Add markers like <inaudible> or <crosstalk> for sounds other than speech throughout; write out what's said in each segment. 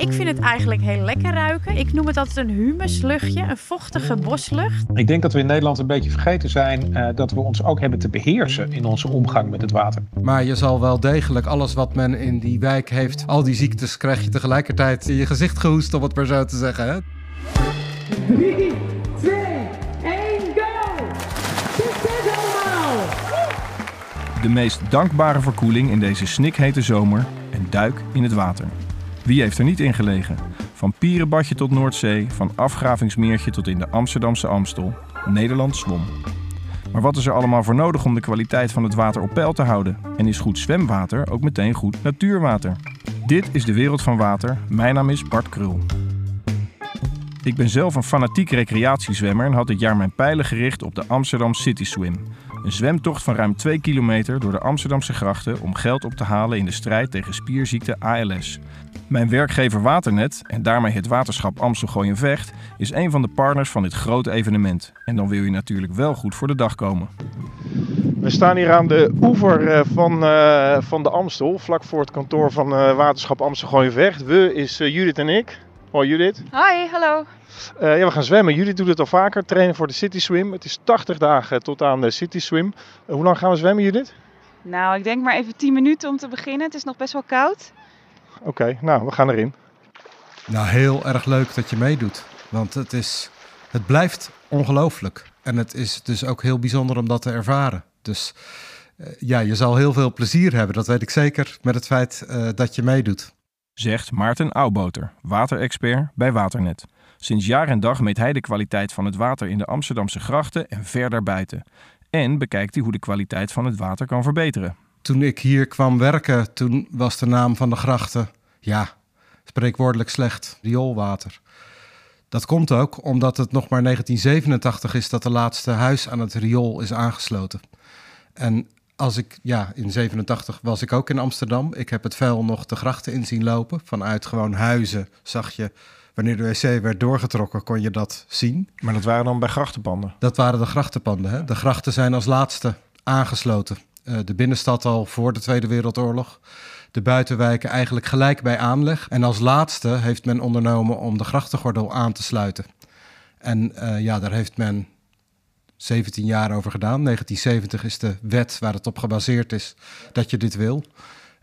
Ik vind het eigenlijk heel lekker ruiken. Ik noem het altijd een humusluchtje, een vochtige boslucht. Ik denk dat we in Nederland een beetje vergeten zijn uh, dat we ons ook hebben te beheersen in onze omgang met het water. Maar je zal wel degelijk alles wat men in die wijk heeft, al die ziektes krijg je tegelijkertijd in je gezicht gehoest, om het maar zo te zeggen. Hè? 3, 2, 1, go! Succes allemaal! De meest dankbare verkoeling in deze snikhete zomer en duik in het water. Wie heeft er niet in gelegen? Van Pierenbadje tot Noordzee, van afgravingsmeertje tot in de Amsterdamse Amstel. Nederland zwom. Maar wat is er allemaal voor nodig om de kwaliteit van het water op peil te houden? En is goed zwemwater ook meteen goed natuurwater? Dit is de wereld van water. Mijn naam is Bart Krul. Ik ben zelf een fanatiek recreatiezwemmer en had dit jaar mijn pijlen gericht op de Amsterdam City Swim. Een zwemtocht van ruim 2 kilometer door de Amsterdamse grachten om geld op te halen in de strijd tegen spierziekte ALS. Mijn werkgever Waternet, en daarmee het waterschap Amstel en Vecht, is een van de partners van dit grote evenement. En dan wil je natuurlijk wel goed voor de dag komen. We staan hier aan de oever eh, van, uh, van de Amstel, vlak voor het kantoor van uh, waterschap Amstel en Vecht. We is Judith en ik. Hoi Judith. Hoi, hallo. Uh, ja, we gaan zwemmen. Judith doet het al vaker, trainen voor de City Swim. Het is 80 dagen tot aan de City Swim. Uh, hoe lang gaan we zwemmen Judith? Nou, ik denk maar even 10 minuten om te beginnen. Het is nog best wel koud. Oké, okay, nou, we gaan erin. Nou, heel erg leuk dat je meedoet. Want het, is, het blijft ongelooflijk. En het is dus ook heel bijzonder om dat te ervaren. Dus uh, ja, je zal heel veel plezier hebben. Dat weet ik zeker met het feit dat je meedoet zegt Maarten Ouwboter, waterexpert bij Waternet. Sinds jaar en dag meet hij de kwaliteit van het water in de Amsterdamse grachten en ver daarbuiten. En bekijkt hij hoe de kwaliteit van het water kan verbeteren. Toen ik hier kwam werken, toen was de naam van de grachten, ja, spreekwoordelijk slecht, rioolwater. Dat komt ook omdat het nog maar 1987 is dat de laatste huis aan het riool is aangesloten. En als ik, ja, in 87 was ik ook in Amsterdam. Ik heb het vuil nog de grachten in zien lopen. Vanuit gewoon huizen zag je, wanneer de wc werd doorgetrokken, kon je dat zien. Maar dat waren dan bij grachtenpanden? Dat waren de grachtenpanden. Hè? De grachten zijn als laatste aangesloten. Uh, de binnenstad al voor de Tweede Wereldoorlog. De buitenwijken eigenlijk gelijk bij aanleg. En als laatste heeft men ondernomen om de grachtengordel aan te sluiten. En uh, ja, daar heeft men 17 jaar over gedaan. 1970 is de wet waar het op gebaseerd is dat je dit wil.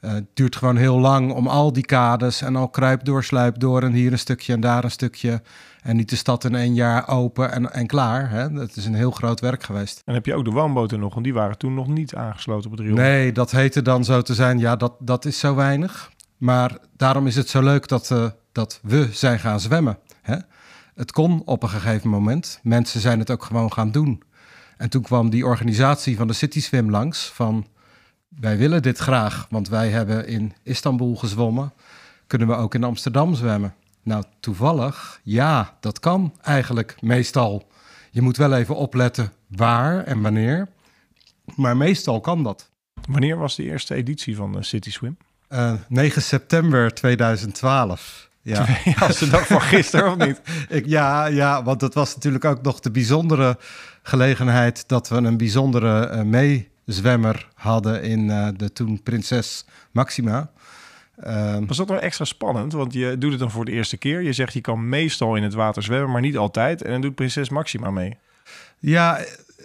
Uh, het duurt gewoon heel lang om al die kades en al kruip door, sluip door en hier een stukje en daar een stukje. En niet de stad in één jaar open en, en klaar. Hè? Dat is een heel groot werk geweest. En heb je ook de woonboten nog? Want die waren toen nog niet aangesloten op het riool. Nee, dat heette dan zo te zijn. Ja, dat, dat is zo weinig. Maar daarom is het zo leuk dat, uh, dat we zijn gaan zwemmen. Hè? Het kon op een gegeven moment. Mensen zijn het ook gewoon gaan doen. En toen kwam die organisatie van de City Swim langs van wij willen dit graag, want wij hebben in Istanbul gezwommen. Kunnen we ook in Amsterdam zwemmen? Nou, toevallig, ja, dat kan eigenlijk meestal. Je moet wel even opletten waar en wanneer, maar meestal kan dat. Wanneer was de eerste editie van de City Swim? Uh, 9 september 2012. Ja. Als de dag van gisteren of niet? <laughs> Ik, ja, ja, want dat was natuurlijk ook nog de bijzondere gelegenheid dat we een bijzondere uh, meezwemmer hadden in uh, de toen prinses Maxima. Uh, Was dat nou extra spannend? Want je doet het dan voor de eerste keer. Je zegt je kan meestal in het water zwemmen, maar niet altijd. En dan doet prinses Maxima mee. Ja,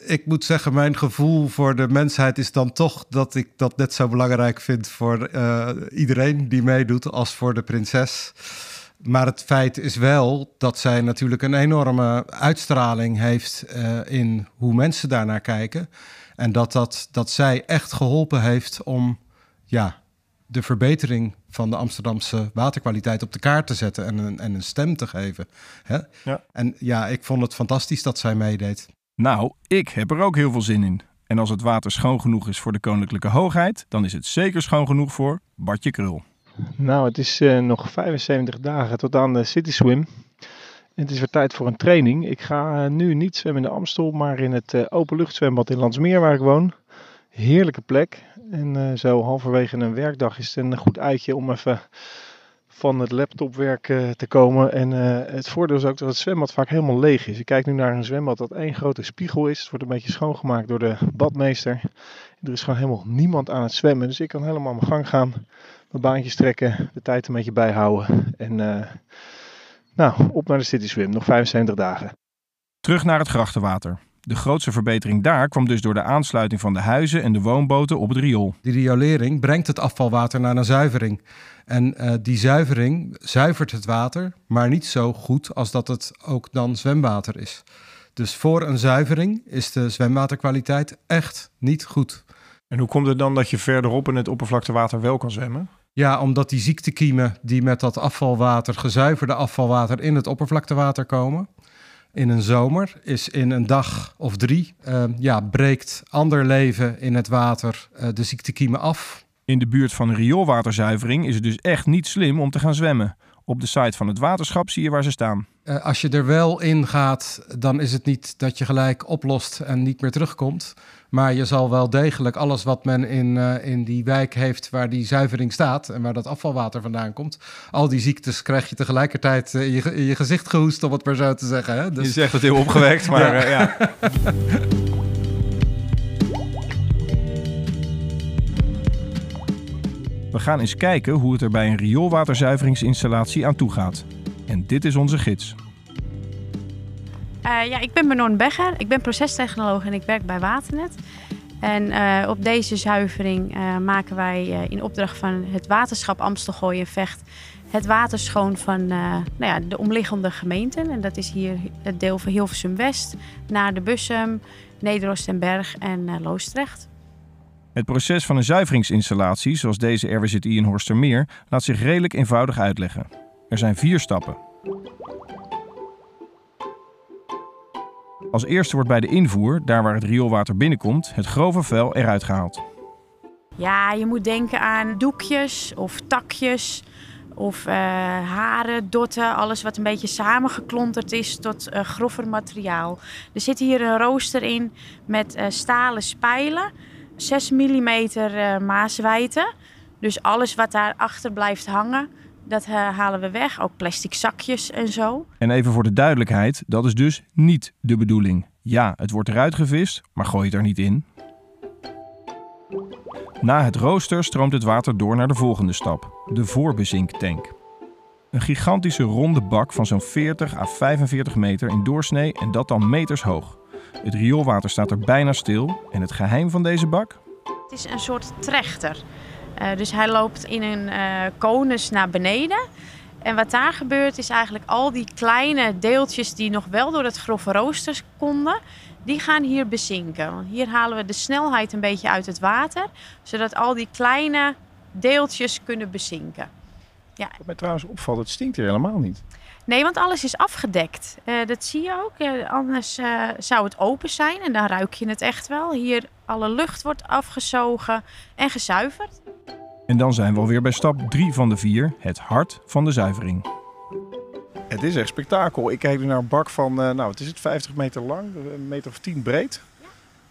ik moet zeggen, mijn gevoel voor de mensheid is dan toch dat ik dat net zo belangrijk vind voor uh, iedereen die meedoet als voor de prinses. Maar het feit is wel dat zij natuurlijk een enorme uitstraling heeft uh, in hoe mensen daarnaar kijken. En dat, dat, dat zij echt geholpen heeft om ja, de verbetering van de Amsterdamse waterkwaliteit op de kaart te zetten en een, en een stem te geven. Hè? Ja. En ja, ik vond het fantastisch dat zij meedeed. Nou, ik heb er ook heel veel zin in. En als het water schoon genoeg is voor de koninklijke hoogheid, dan is het zeker schoon genoeg voor Bartje Krul. Nou, het is uh, nog 75 dagen tot aan de City Swim. En het is weer tijd voor een training. Ik ga uh, nu niet zwemmen in de Amstel, maar in het uh, openluchtzwembad in Landsmeer waar ik woon. Heerlijke plek. En zo halverwege een werkdag is het een goed uitje om even van het laptopwerk te komen. En het voordeel is ook dat het zwembad vaak helemaal leeg is. Ik kijk nu naar een zwembad dat één grote spiegel is. Het wordt een beetje schoongemaakt door de badmeester. Er is gewoon helemaal niemand aan het zwemmen. Dus ik kan helemaal mijn gang gaan mijn baantjes trekken, de tijd een beetje bijhouden. En uh, nou, op naar de City Swim, nog 75 dagen. Terug naar het grachtenwater. De grootste verbetering daar kwam dus door de aansluiting van de huizen en de woonboten op het riool. Die riolering brengt het afvalwater naar een zuivering. En uh, die zuivering zuivert het water, maar niet zo goed als dat het ook dan zwemwater is. Dus voor een zuivering is de zwemwaterkwaliteit echt niet goed. En hoe komt het dan dat je verderop in het oppervlaktewater wel kan zwemmen? Ja, omdat die ziektekiemen die met dat afvalwater, gezuiverde afvalwater, in het oppervlaktewater komen. In een zomer is in een dag of drie, uh, ja, breekt ander leven in het water uh, de ziektekiemen af. In de buurt van rioolwaterzuivering is het dus echt niet slim om te gaan zwemmen. Op de site van het waterschap zie je waar ze staan. Uh, als je er wel in gaat, dan is het niet dat je gelijk oplost en niet meer terugkomt. Maar je zal wel degelijk alles wat men in, uh, in die wijk heeft waar die zuivering staat en waar dat afvalwater vandaan komt, al die ziektes krijg je tegelijkertijd uh, in, je, in je gezicht gehoest, om het maar zo te zeggen. Hè? Dus... Je zegt het heel opgewekt, <laughs> maar ja. ja. <laughs> We gaan eens kijken hoe het er bij een rioolwaterzuiveringsinstallatie aan toe gaat. En dit is onze gids. Uh, ja, ik ben Manon Begger. Ik ben procestechnoloog en ik werk bij Waternet. En uh, op deze zuivering uh, maken wij in opdracht van het waterschap Amstelgooi en Vecht het water schoon van nou ja, de omliggende gemeenten. En dat is hier het deel van Hilversum West, naar de Bussum, Nederoostenberg en Loostrecht. Het proces van een zuiveringsinstallatie, zoals deze RWZI in Horstermeer, laat zich redelijk eenvoudig uitleggen. Er zijn vier stappen. Als eerste wordt bij de invoer, daar waar het rioolwater binnenkomt, het grove vuil eruit gehaald. Ja, je moet denken aan doekjes of takjes of uh, haren, dotten, alles wat een beetje samengeklonterd is tot uh, grover materiaal. Er zit hier een rooster in met uh, stalen spijlen, 6 mm maaswijte. Dus alles wat daar achter blijft hangen, dat halen we weg. Ook plastic zakjes en zo. En even voor de duidelijkheid, dat is dus niet de bedoeling. Ja, het wordt eruit gevist, maar gooi het er niet in. Na het rooster stroomt het water door naar de volgende stap, de voorbezinktank. Een gigantische ronde bak van zo'n 40 à 45 meter in doorsnee en dat dan meters hoog. Het rioolwater staat er bijna stil en het geheim van deze bak? Het is een soort trechter. Uh, dus hij loopt in een konus naar beneden. En wat daar gebeurt is eigenlijk al die kleine deeltjes die nog wel door het grove rooster konden, die gaan hier bezinken. Hier halen we de snelheid een beetje uit het water, zodat al die kleine deeltjes kunnen bezinken. Ja. Wat mij trouwens opvalt, het stinkt hier helemaal niet. Nee, want alles is afgedekt. Uh, dat zie je ook. Uh, anders uh, zou het open zijn en dan ruik je het echt wel. Hier alle lucht wordt afgezogen en gezuiverd. En dan zijn we alweer bij stap 3 van de 4, het hart van de zuivering. Het is echt spektakel. Ik kijk nu naar een bak van, nou het is het 50 meter lang, een meter of 10 breed.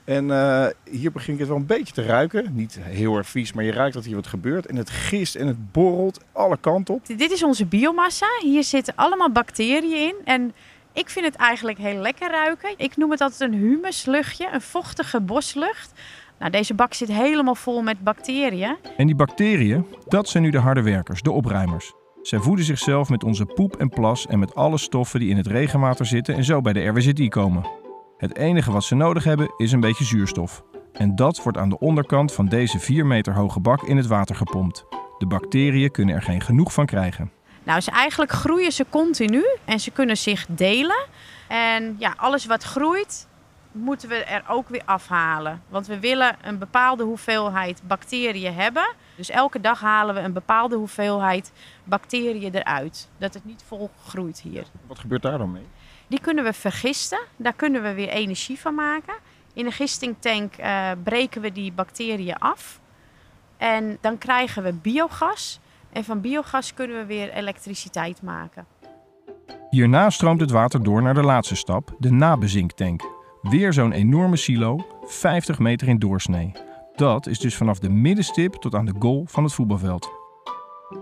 En uh, hier begin ik het wel een beetje te ruiken. Niet heel erg vies, maar je ruikt dat hier wat gebeurt. En het gist en het borrelt alle kanten op. Dit is onze biomassa. Hier zitten allemaal bacteriën in. En ik vind het eigenlijk heel lekker ruiken. Ik noem het altijd een humusluchtje, een vochtige boslucht. Nou, deze bak zit helemaal vol met bacteriën. En die bacteriën, dat zijn nu de harde werkers, de opruimers. Zij voeden zichzelf met onze poep en plas en met alle stoffen die in het regenwater zitten en zo bij de RWZI komen. Het enige wat ze nodig hebben is een beetje zuurstof. En dat wordt aan de onderkant van deze 4 meter hoge bak in het water gepompt. De bacteriën kunnen er geen genoeg van krijgen. Nou, ze eigenlijk groeien ze continu en ze kunnen zich delen. En ja, alles wat groeit, moeten we er ook weer afhalen. Want we willen een bepaalde hoeveelheid bacteriën hebben. Dus elke dag halen we een bepaalde hoeveelheid bacteriën eruit. Dat het niet vol groeit hier. Wat gebeurt daar dan mee? Die kunnen we vergisten. Daar kunnen we weer energie van maken. In een gistingtank uh, breken we die bacteriën af. En dan krijgen we biogas. En van biogas kunnen we weer elektriciteit maken. Hierna stroomt het water door naar de laatste stap, de nabezinktank. Weer zo'n enorme silo, 50 meter in doorsnee. Dat is dus vanaf de middenstip tot aan de goal van het voetbalveld.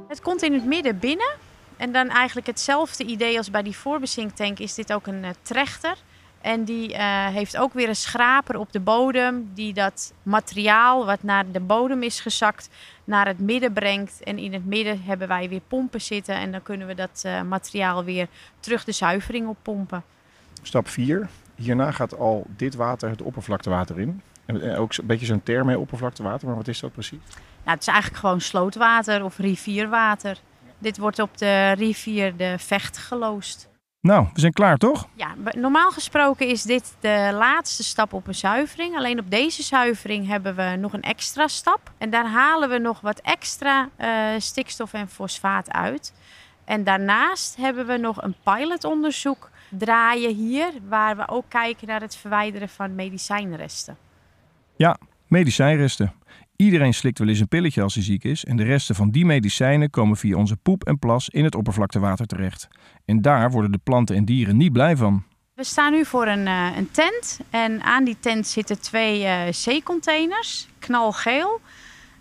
Het komt in het midden binnen. En dan eigenlijk hetzelfde idee als bij die voorbezinktank is dit ook een uh, trechter. En die eh, heeft ook weer een schraper op de bodem die dat materiaal wat naar de bodem is gezakt naar het midden brengt. En in het midden hebben wij weer pompen zitten en dan kunnen we dat eh, materiaal weer terug de zuivering op pompen. Stap 4. Hierna gaat al dit water het oppervlaktewater in. En ook een beetje zo'n term mee oppervlaktewater, maar wat is dat precies? Nou, het is eigenlijk gewoon slootwater of rivierwater. Dit wordt op de rivier de Vecht geloosd. Nou, we zijn klaar toch? Ja, normaal gesproken is dit de laatste stap op een zuivering. Alleen op deze zuivering hebben we nog een extra stap. En daar halen we nog wat extra eh, stikstof en fosfaat uit. En daarnaast hebben we nog een pilotonderzoek draaien hier, waar we ook kijken naar het verwijderen van medicijnresten. Medicijnresten. Iedereen slikt wel eens een pilletje als hij ziek is en de resten van die medicijnen komen via onze poep en plas in het oppervlaktewater terecht. En daar worden de planten en dieren niet blij van. We staan nu voor een, eh, een tent en aan die tent zitten twee eh zeecontainers, knalgeel.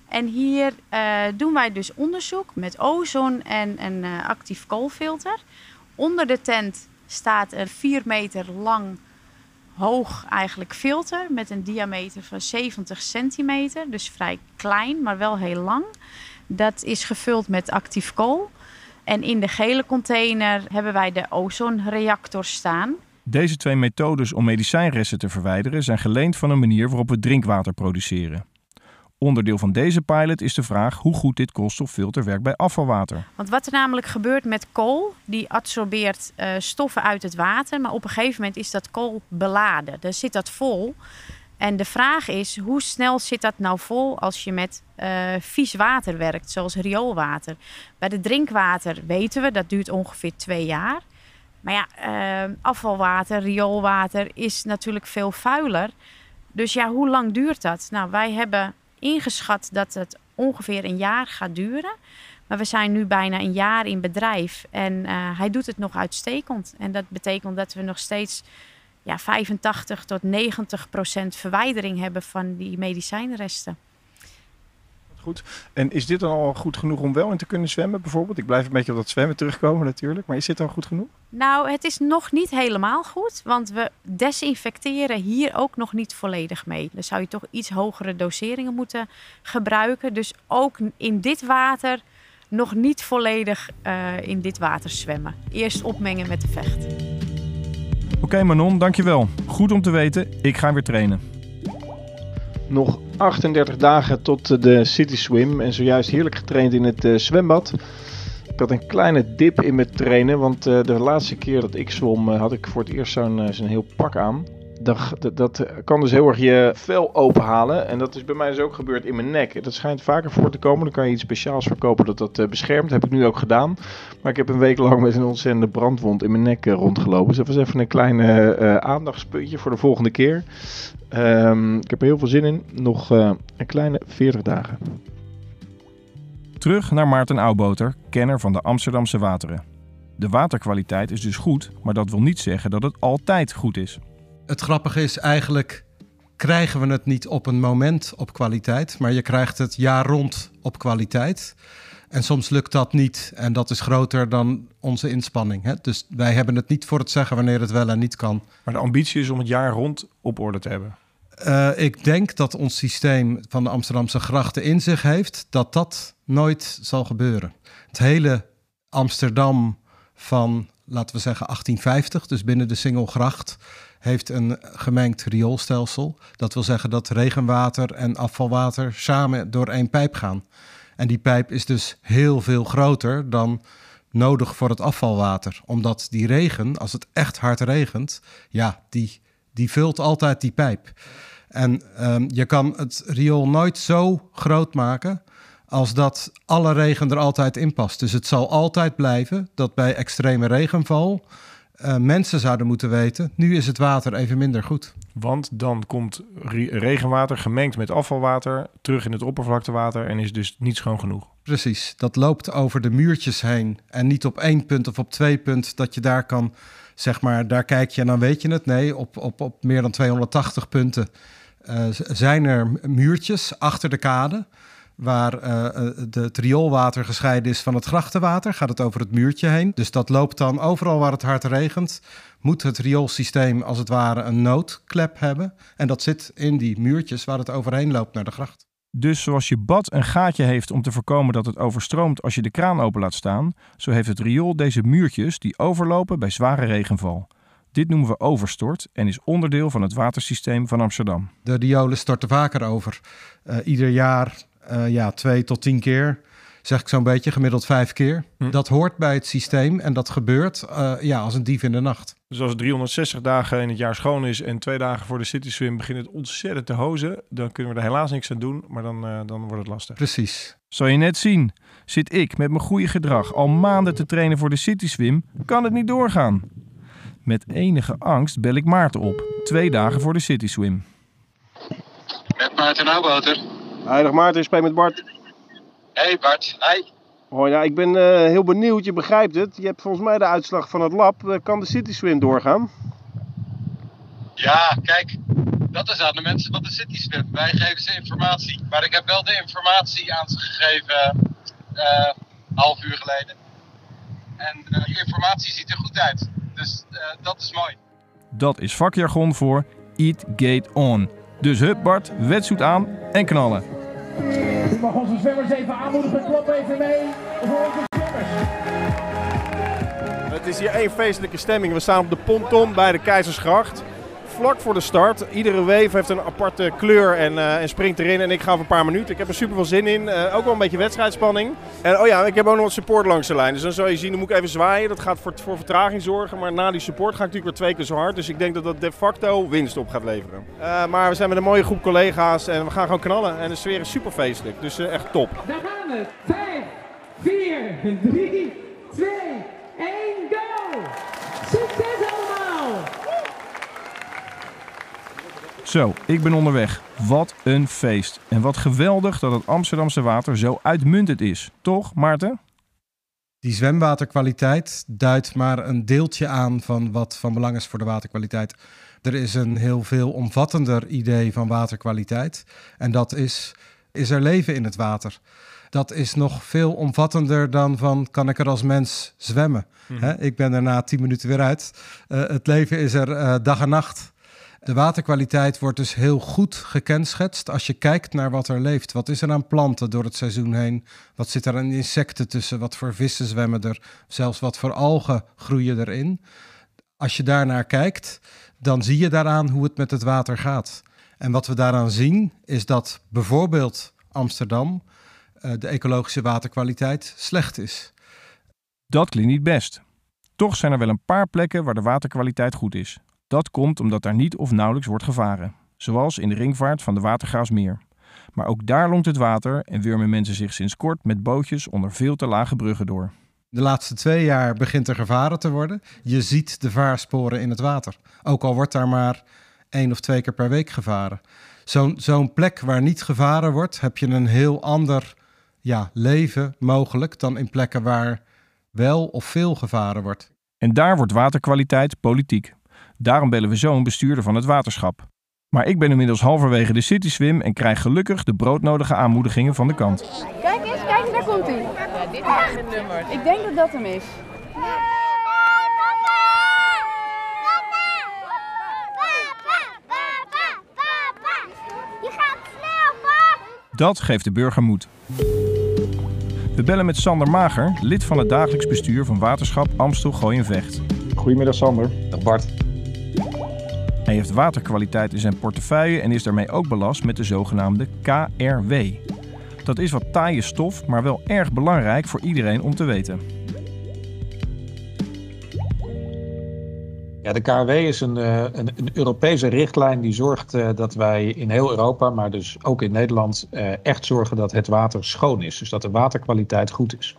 En hier eh, doen wij dus onderzoek met ozon en een actief koolfilter. Onder de tent staat een 4 meter lang hoog eigenlijk filter met een diameter van 70 centimeter. Dus vrij klein, maar wel heel lang. Dat is gevuld met actief kool. En in de gele container hebben wij de ozonreactor staan. Deze twee methodes om medicijnresten te verwijderen zijn geleend van een manier waarop we drinkwater produceren. Onderdeel van deze pilot is de vraag hoe goed dit koolstoffilter werkt bij afvalwater. Want wat er namelijk gebeurt met kool, die absorbeert eh, stoffen uit het water. Maar op een gegeven moment is dat kool beladen. Dan zit dat vol. En de vraag is, hoe snel zit dat nou vol als je met eh, vies water werkt, zoals rioolwater? Bij de drinkwater weten we, dat duurt ongeveer twee jaar. Maar ja, eh, afvalwater, rioolwater is natuurlijk veel vuiler. Dus ja, hoe lang duurt dat? Nou, wij hebben ingeschat dat het ongeveer een jaar gaat duren. Maar we zijn nu bijna een jaar in bedrijf en eh, hij doet het nog uitstekend. En dat betekent dat we nog steeds ja, 85 tot 90 procent verwijdering hebben van die medicijnresten. Goed. En is dit dan al goed genoeg om wel in te kunnen zwemmen bijvoorbeeld? Ik blijf een beetje op dat zwemmen terugkomen natuurlijk. Maar is dit al goed genoeg? Nou, het is nog niet helemaal goed, want we desinfecteren hier ook nog niet volledig mee. Dan zou je toch iets hogere doseringen moeten gebruiken. Dus ook in dit water nog niet volledig eh, in dit water zwemmen. Eerst opmengen met de vecht. Oké Manon, dankjewel. Goed om te weten. Ik ga weer trainen. Nog 38 dagen tot de City Swim en zojuist heerlijk getraind in het eh, zwembad. Ik had een kleine dip in mijn trainen, want eh, de laatste keer dat ik zwom eh, had ik voor het eerst zo'n zo'n heel pak aan. Dat, dat, dat kan dus heel erg je vel openhalen en dat is bij mij dus ook gebeurd in mijn nek. Dat schijnt vaker voor te komen, dan kan je iets speciaals verkopen dat dat eh, beschermt. Dat heb ik nu ook gedaan. Maar ik heb een week lang met een ontzettende brandwond in mijn nek eh, rondgelopen. Dus dat was even een klein eh, aandachtspuntje voor de volgende keer. Ehm, ik heb er heel veel zin in. Nog een kleine 40 dagen. Terug naar Maarten Oudboter, kenner van de Amsterdamse wateren. De waterkwaliteit is dus goed, maar dat wil niet zeggen dat het altijd goed is. Het grappige is eigenlijk krijgen we het niet op een moment op kwaliteit, maar je krijgt het jaar rond op kwaliteit. En soms lukt dat niet en dat is groter dan onze inspanning. Hè? Dus wij hebben het niet voor het zeggen wanneer het wel en niet kan. Maar de ambitie is om het jaar rond op orde te hebben. Uh, ik denk dat ons systeem van de Amsterdamse grachten in zich heeft dat dat nooit zal gebeuren. Het hele Amsterdam van, laten we zeggen, 1850, dus binnen de Singelgracht, heeft een gemengd rioolstelsel. Dat wil zeggen dat regenwater en afvalwater samen door één pijp gaan. En die pijp is dus heel veel groter dan nodig voor het afvalwater. Omdat die regen, als het echt hard regent, ja, die, die vult altijd die pijp. En um, je kan het riool nooit zo groot maken als dat alle regen er altijd in past. Dus het zal altijd blijven dat bij extreme regenval uh, mensen zouden moeten weten, nu is het water even minder goed. Want dan komt re regenwater gemengd met afvalwater terug in het oppervlaktewater en is dus niet schoon genoeg. Precies, dat loopt over de muurtjes heen en niet op één punt of op twee punt dat je daar kan, zeg maar, daar kijk je en dan weet je het. Nee, op, op, op meer dan 280 punten uh, zijn er muurtjes achter de kade waar uh, de, het rioolwater gescheiden is van het grachtenwater, gaat het over het muurtje heen. Dus dat loopt dan overal waar het hard regent, moet het rioolsysteem als het ware een noodklep hebben. En dat zit in die muurtjes waar het overheen loopt naar de gracht. Dus zoals je bad een gaatje heeft om te voorkomen dat het overstroomt als je de kraan open laat staan, zo heeft het riool deze muurtjes die overlopen bij zware regenval. Dit noemen we overstort en is onderdeel van het watersysteem van Amsterdam. De riolen storten vaker over. Uh, ieder jaar uh, ja, twee tot tien keer. Zeg ik zo'n beetje, gemiddeld vijf keer. Hm. Dat hoort bij het systeem en dat gebeurt uh, ja, als een dief in de nacht. Dus als het 360 dagen in het jaar schoon is en twee dagen voor de City Swim begint het ontzettend te hozen, dan kunnen we er helaas niks aan doen, maar dan, uh, dan wordt het lastig. Precies. Zal je net zien, zit ik met mijn goede gedrag al maanden te trainen voor de City Swim, kan het niet doorgaan. Met enige angst bel ik Maarten op, twee dagen voor de City Swim. Met Maarten Oudboter. Heilig Maarten, ik spreek met Bart. Hey Bart, hi. Hoi, ja, ik ben uh, heel benieuwd, je begrijpt het. Je hebt volgens mij de uitslag van het lab. Uh, kan de City Swim doorgaan? Ja, kijk, dat is aan de mensen van de City Swim. Wij geven ze informatie. Maar ik heb wel de informatie aan ze gegeven, uh, een half uur geleden. En die informatie ziet er goed uit. Dus dat is mooi. Dat is vakjargon voor Eat Gate On. Dus hup Bart, wetsuit aan en knallen. U mag onze zwemmers even aanmoedigen, klop even mee voor onze zwemmers. Het is hier één feestelijke stemming. We staan op de ponton bij de Keizersgracht vlak voor de start. Iedere wave heeft een aparte kleur en, uh, en springt erin. En ik ga voor een paar minuten. Ik heb er super veel zin in. Uh, ook wel een beetje wedstrijdspanning. En oh ja, ik heb ook nog wat support langs de lijn. Dus dan zal je zien, dan moet ik even zwaaien. Dat gaat voor, voor vertraging zorgen. Maar na die support ga ik natuurlijk weer twee keer zo hard. Dus ik denk dat dat de facto winst op gaat leveren. Uh, maar we zijn met een mooie groep collega's en we gaan gewoon knallen. En de sfeer is super feestelijk. Dus echt top. Daar gaan we. 5, 4, 3, 2, 1, go! Succes allemaal! Zo, ik ben onderweg. Wat een feest. En wat geweldig dat het Amsterdamse water zo uitmuntend is. Toch, Maarten? Die zwemwaterkwaliteit duidt maar een deeltje aan van wat van belang is voor de waterkwaliteit. Er is een heel veel omvattender idee van waterkwaliteit. En dat is, is er leven in het water? Dat is nog veel omvattender dan van kan ik er als mens zwemmen? Mm -hmm. ik ben er na tien minuten weer uit. Uh, het leven is er uh, dag en nacht. De waterkwaliteit wordt dus heel goed gekenschetst als je kijkt naar wat er leeft. Wat is er aan planten door het seizoen heen? Wat zit er aan insecten tussen? Wat voor vissen zwemmen er? Zelfs wat voor algen groeien erin? Als je daarnaar kijkt, dan zie je daaraan hoe het met het water gaat. En wat we daaraan zien is dat bijvoorbeeld Amsterdam uh, de ecologische waterkwaliteit slecht is. Dat klinkt niet best. Toch zijn er wel een paar plekken waar de waterkwaliteit goed is. Dat komt omdat daar niet of nauwelijks wordt gevaren, zoals in de ringvaart van de Watergraasmeer. Maar ook daar longt het water en wurmen mensen zich sinds kort met bootjes onder veel te lage bruggen door. De laatste twee jaar begint er gevaren te worden. Je ziet de vaarsporen in het water. Ook al wordt daar maar één of twee keer per week gevaren. Zo'n zo'n plek waar niet gevaren wordt, heb je een heel ander ja, leven mogelijk dan in plekken waar wel of veel gevaren wordt. En daar wordt waterkwaliteit politiek. Daarom bellen we zo een bestuurder van het waterschap. Maar ik ben inmiddels halverwege de City Swim en krijg gelukkig de broodnodige aanmoedigingen van de kant. Kijk eens, kijk eens, daar komt hij. Ja, dit is het nummer. Ik denk dat dat hem is. Dat geeft de burger moed. We bellen met Sander Mager, lid van het dagelijks bestuur van Waterschap Amstel Gooi en Vecht. Goedemiddag Sander. Dag Bart. Hij heeft waterkwaliteit in zijn portefeuille en is daarmee ook belast met de zogenaamde KRW. Dat is wat taaie stof, maar wel erg belangrijk voor iedereen om te weten. Ja, de KRW is een, een, een, Europese richtlijn die zorgt uh, dat wij in heel Europa, maar dus ook in Nederland, uh, echt zorgen dat het water schoon is. Dus dat de waterkwaliteit goed is.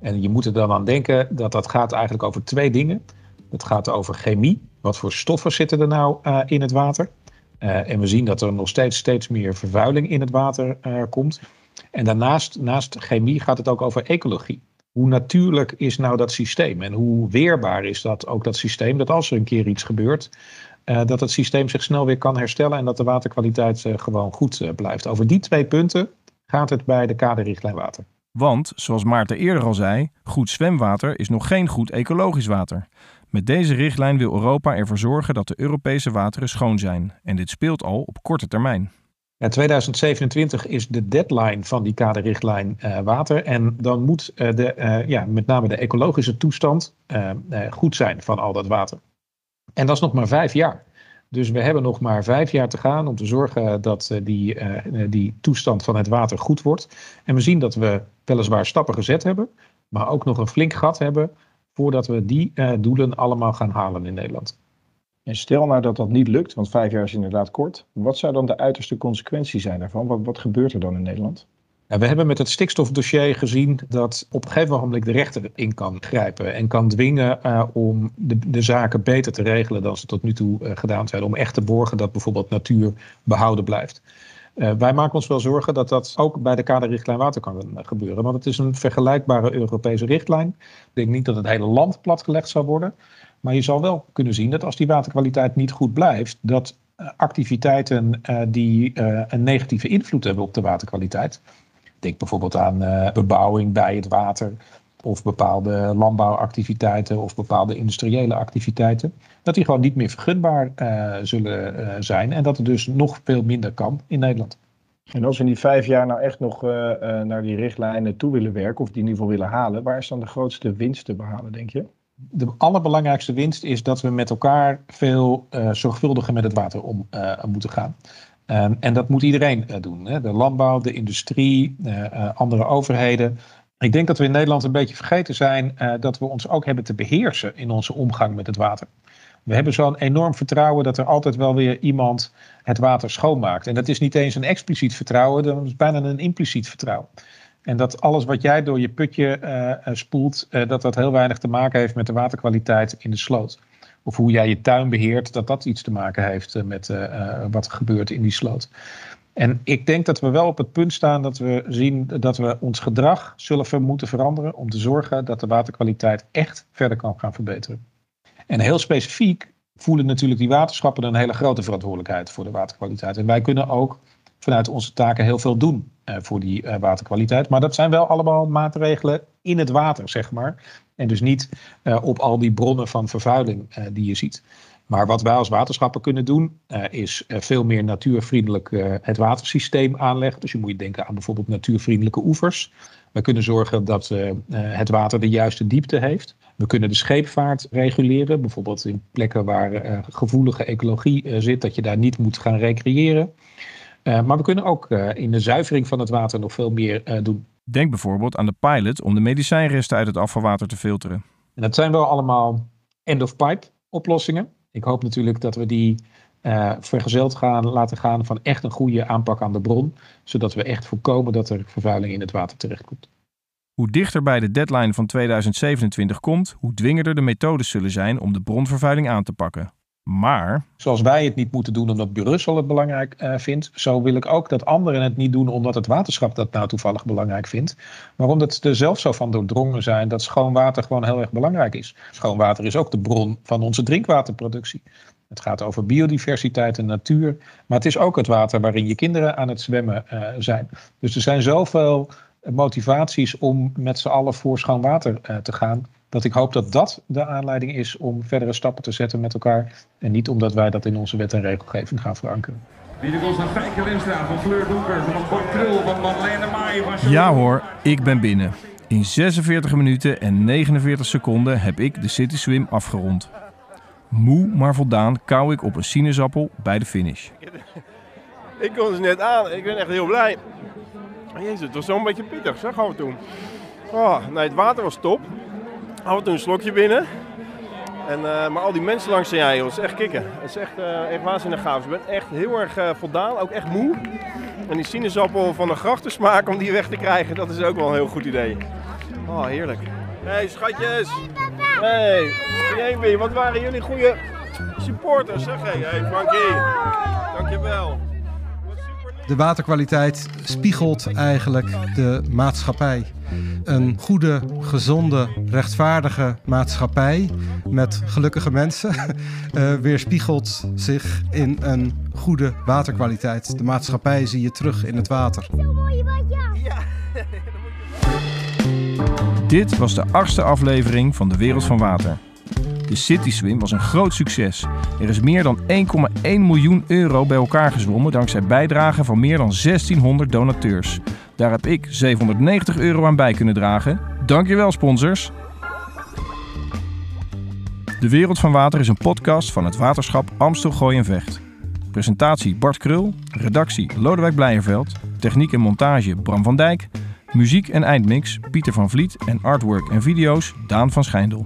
En je moet er dan aan denken dat dat gaat eigenlijk over twee dingen. Het gaat over chemie. Wat voor stoffen zitten er nou uh, in het water? en we zien dat er nog steeds, steeds meer vervuiling in het water komt. En daarnaast, naast chemie, gaat het ook over ecologie hoe natuurlijk is nou dat systeem en hoe weerbaar is dat ook dat systeem, dat als er een keer iets gebeurt, dat het systeem zich snel weer kan herstellen en dat de waterkwaliteit gewoon goed blijft. Over die twee punten gaat het bij de kaderrichtlijn water. Want, zoals Maarten eerder al zei, goed zwemwater is nog geen goed ecologisch water. Met deze richtlijn wil Europa ervoor zorgen dat de Europese wateren schoon zijn. En dit speelt al op korte termijn. Ja, 2027 is de deadline van die kaderrichtlijn uh, water. En dan moet uh, de, uh, ja, met name de ecologische toestand goed zijn van al dat water. En dat is nog maar vijf jaar. Dus we hebben nog maar vijf jaar te gaan om te zorgen dat die, die toestand van het water goed wordt. En we zien dat we weliswaar stappen gezet hebben, maar ook nog een flink gat hebben voordat we die doelen allemaal gaan halen in Nederland. En stel nou dat dat niet lukt, want vijf jaar is inderdaad kort. Wat zou dan de uiterste consequentie zijn daarvan? Wat, wat gebeurt er dan in Nederland? Ja, we hebben met het stikstofdossier gezien dat op een gegeven moment de rechter in kan grijpen en kan dwingen uh, om de, de, zaken beter te regelen dan ze tot nu toe uh, gedaan zijn. Om echt te borgen dat bijvoorbeeld natuur behouden blijft. Uh, wij maken ons wel zorgen dat dat ook bij de kaderrichtlijn water kan gebeuren. Want het is een vergelijkbare Europese richtlijn. Ik denk niet dat het hele land platgelegd zal worden. Maar je zal wel kunnen zien dat als die waterkwaliteit niet goed blijft, dat activiteiten uh, die een negatieve invloed hebben op de waterkwaliteit. Denk bijvoorbeeld aan bebouwing bij het water, of bepaalde landbouwactiviteiten of bepaalde industriële activiteiten, dat die gewoon niet meer vergunbaar zullen zijn en dat het dus nog veel minder kan in Nederland. En als we in die vijf jaar nou echt nog naar die richtlijnen toe willen werken, of die in ieder geval willen halen, waar is dan de grootste winst te behalen, denk je? de allerbelangrijkste winst is dat we met elkaar veel zorgvuldiger met het water om moeten gaan. Um, en dat moet iedereen uh, doen. Hè? De landbouw, de industrie, andere overheden. Ik denk dat we in Nederland een beetje vergeten zijn dat we ons ook hebben te beheersen in onze omgang met het water. We hebben zo'n enorm vertrouwen dat er altijd wel weer iemand het water schoonmaakt. En dat is niet eens een expliciet vertrouwen, dat is bijna een impliciet vertrouwen. En dat alles wat jij door je putje uh, spoelt, uh, dat dat heel weinig te maken heeft met de waterkwaliteit in de sloot. Of hoe jij je tuin beheert, dat dat iets te maken heeft met wat er gebeurt in die sloot. En ik denk dat we wel op het punt staan dat we zien dat we ons gedrag zullen moeten veranderen om te zorgen dat de waterkwaliteit echt verder kan gaan verbeteren. En heel specifiek voelen natuurlijk die waterschappen een hele grote verantwoordelijkheid voor de waterkwaliteit. En wij kunnen ook vanuit onze taken heel veel doen uh, voor die uh, waterkwaliteit. Maar dat zijn wel allemaal maatregelen in het water, zeg maar. En dus niet uh, op al die bronnen van vervuiling die je ziet. Maar wat wij als waterschappen kunnen doen, is veel meer natuurvriendelijk het watersysteem aanleggen. Dus je moet denken aan bijvoorbeeld natuurvriendelijke oevers. We kunnen zorgen dat het water de juiste diepte heeft. We kunnen de scheepvaart reguleren, bijvoorbeeld in plekken waar gevoelige ecologie zit, dat je daar niet moet gaan recreëren. Maar we kunnen ook in de zuivering van het water nog veel meer doen. Denk bijvoorbeeld aan de pilot om de medicijnresten uit het afvalwater te filteren. En dat zijn wel allemaal end-of-pipe oplossingen. Ik hoop natuurlijk dat we die vergezeld gaan, laten gaan van echt een goede aanpak aan de bron. Zodat we echt voorkomen dat er vervuiling in het water terechtkomt. Hoe dichter bij de deadline van 2027 komt, hoe dwingender de methodes zullen zijn om de bronvervuiling aan te pakken. Maar. Zoals wij het niet moeten doen omdat Brussel het belangrijk uh, vindt, zo wil ik ook dat anderen het niet doen omdat het waterschap dat nou toevallig belangrijk vindt. Maar omdat ze er zelf zo van doordrongen zijn dat schoon water gewoon heel erg belangrijk is. Schoon water is ook de bron van onze drinkwaterproductie. Het gaat over biodiversiteit en natuur. Maar het is ook het water waarin je kinderen aan het zwemmen uh, zijn. Dus er zijn zoveel motivaties om met z'n allen voor schoon water uh, te gaan dat ik hoop dat dat de aanleiding is om verdere stappen te zetten met elkaar. En niet omdat wij dat in onze wet en regelgeving gaan verankeren. Ja hoor, ik ben binnen. In 46 minuten en 49 seconden heb ik de City Swim afgerond. Moe maar voldaan kauw ik op een sinaasappel bij de finish. Ik kom dus net aan, ik ben echt heel blij. Jezus, het was zo'n beetje pittig, zeg gaan we toen. Oh, nee, het water was top af en toe een slokje binnen. En, uh, maar al die mensen langs jij, dat is echt kicken. Het is echt, uh, echt waanzinnig gaaf. Dus ik ben echt heel erg uh, voldaan, ook echt moe. En die sinaasappel van de grachtensmaak, om die weg te krijgen, dat is ook wel een heel goed idee. Oh, heerlijk. Hey schatjes. Hey, Jamie, wat waren jullie goede supporters, zeg. Hey, hey Frankie. Dankjewel. De waterkwaliteit spiegelt eigenlijk de maatschappij. Een goede, gezonde, rechtvaardige maatschappij met gelukkige mensen uh, <laughs> weerspiegelt zich in een goede waterkwaliteit. De maatschappij zie je terug in het water. Dit was de achtste aflevering van De Wereld van Water. De City Swim was een groot succes. Er is meer dan 1,1 miljoen euro bij elkaar gezwommen dankzij bijdragen van meer dan 1600 donateurs. Daar heb ik 790 euro aan bij kunnen dragen. Dankjewel sponsors! De Wereld van Water is een podcast van het waterschap Amstel Gooi en Vecht. Presentatie Bart Krul, redactie Lodewijk Blijerveld, techniek en montage Bram van Dijk, muziek en eindmix Pieter van Vliet en artwork en video's Daan van Schijndel.